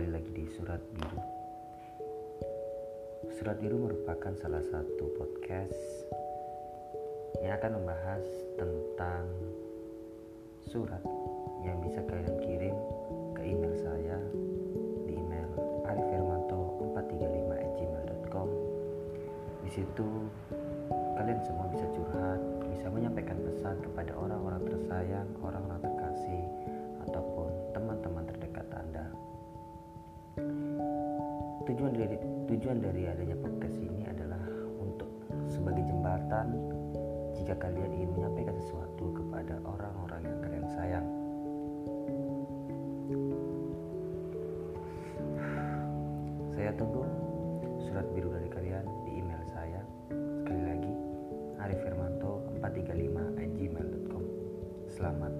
Surat Biru. Surat Biru merupakan salah satu podcast yang akan membahas tentang surat yang bisa kalian kirim ke email saya di email arifirmanto435@gmail.com. Di situ kalian semua bisa curhat, bisa menyampaikan pesan kepada orang-orang tersayang, orang-orang Tujuan dari tujuan dari adanya podcast ini adalah untuk sebagai jembatan jika kalian ingin menyampaikan sesuatu kepada orang-orang yang kalian sayang. Saya tunggu surat biru dari kalian di email saya. Sekali lagi, arifirmanto435@gmail.com. Selamat.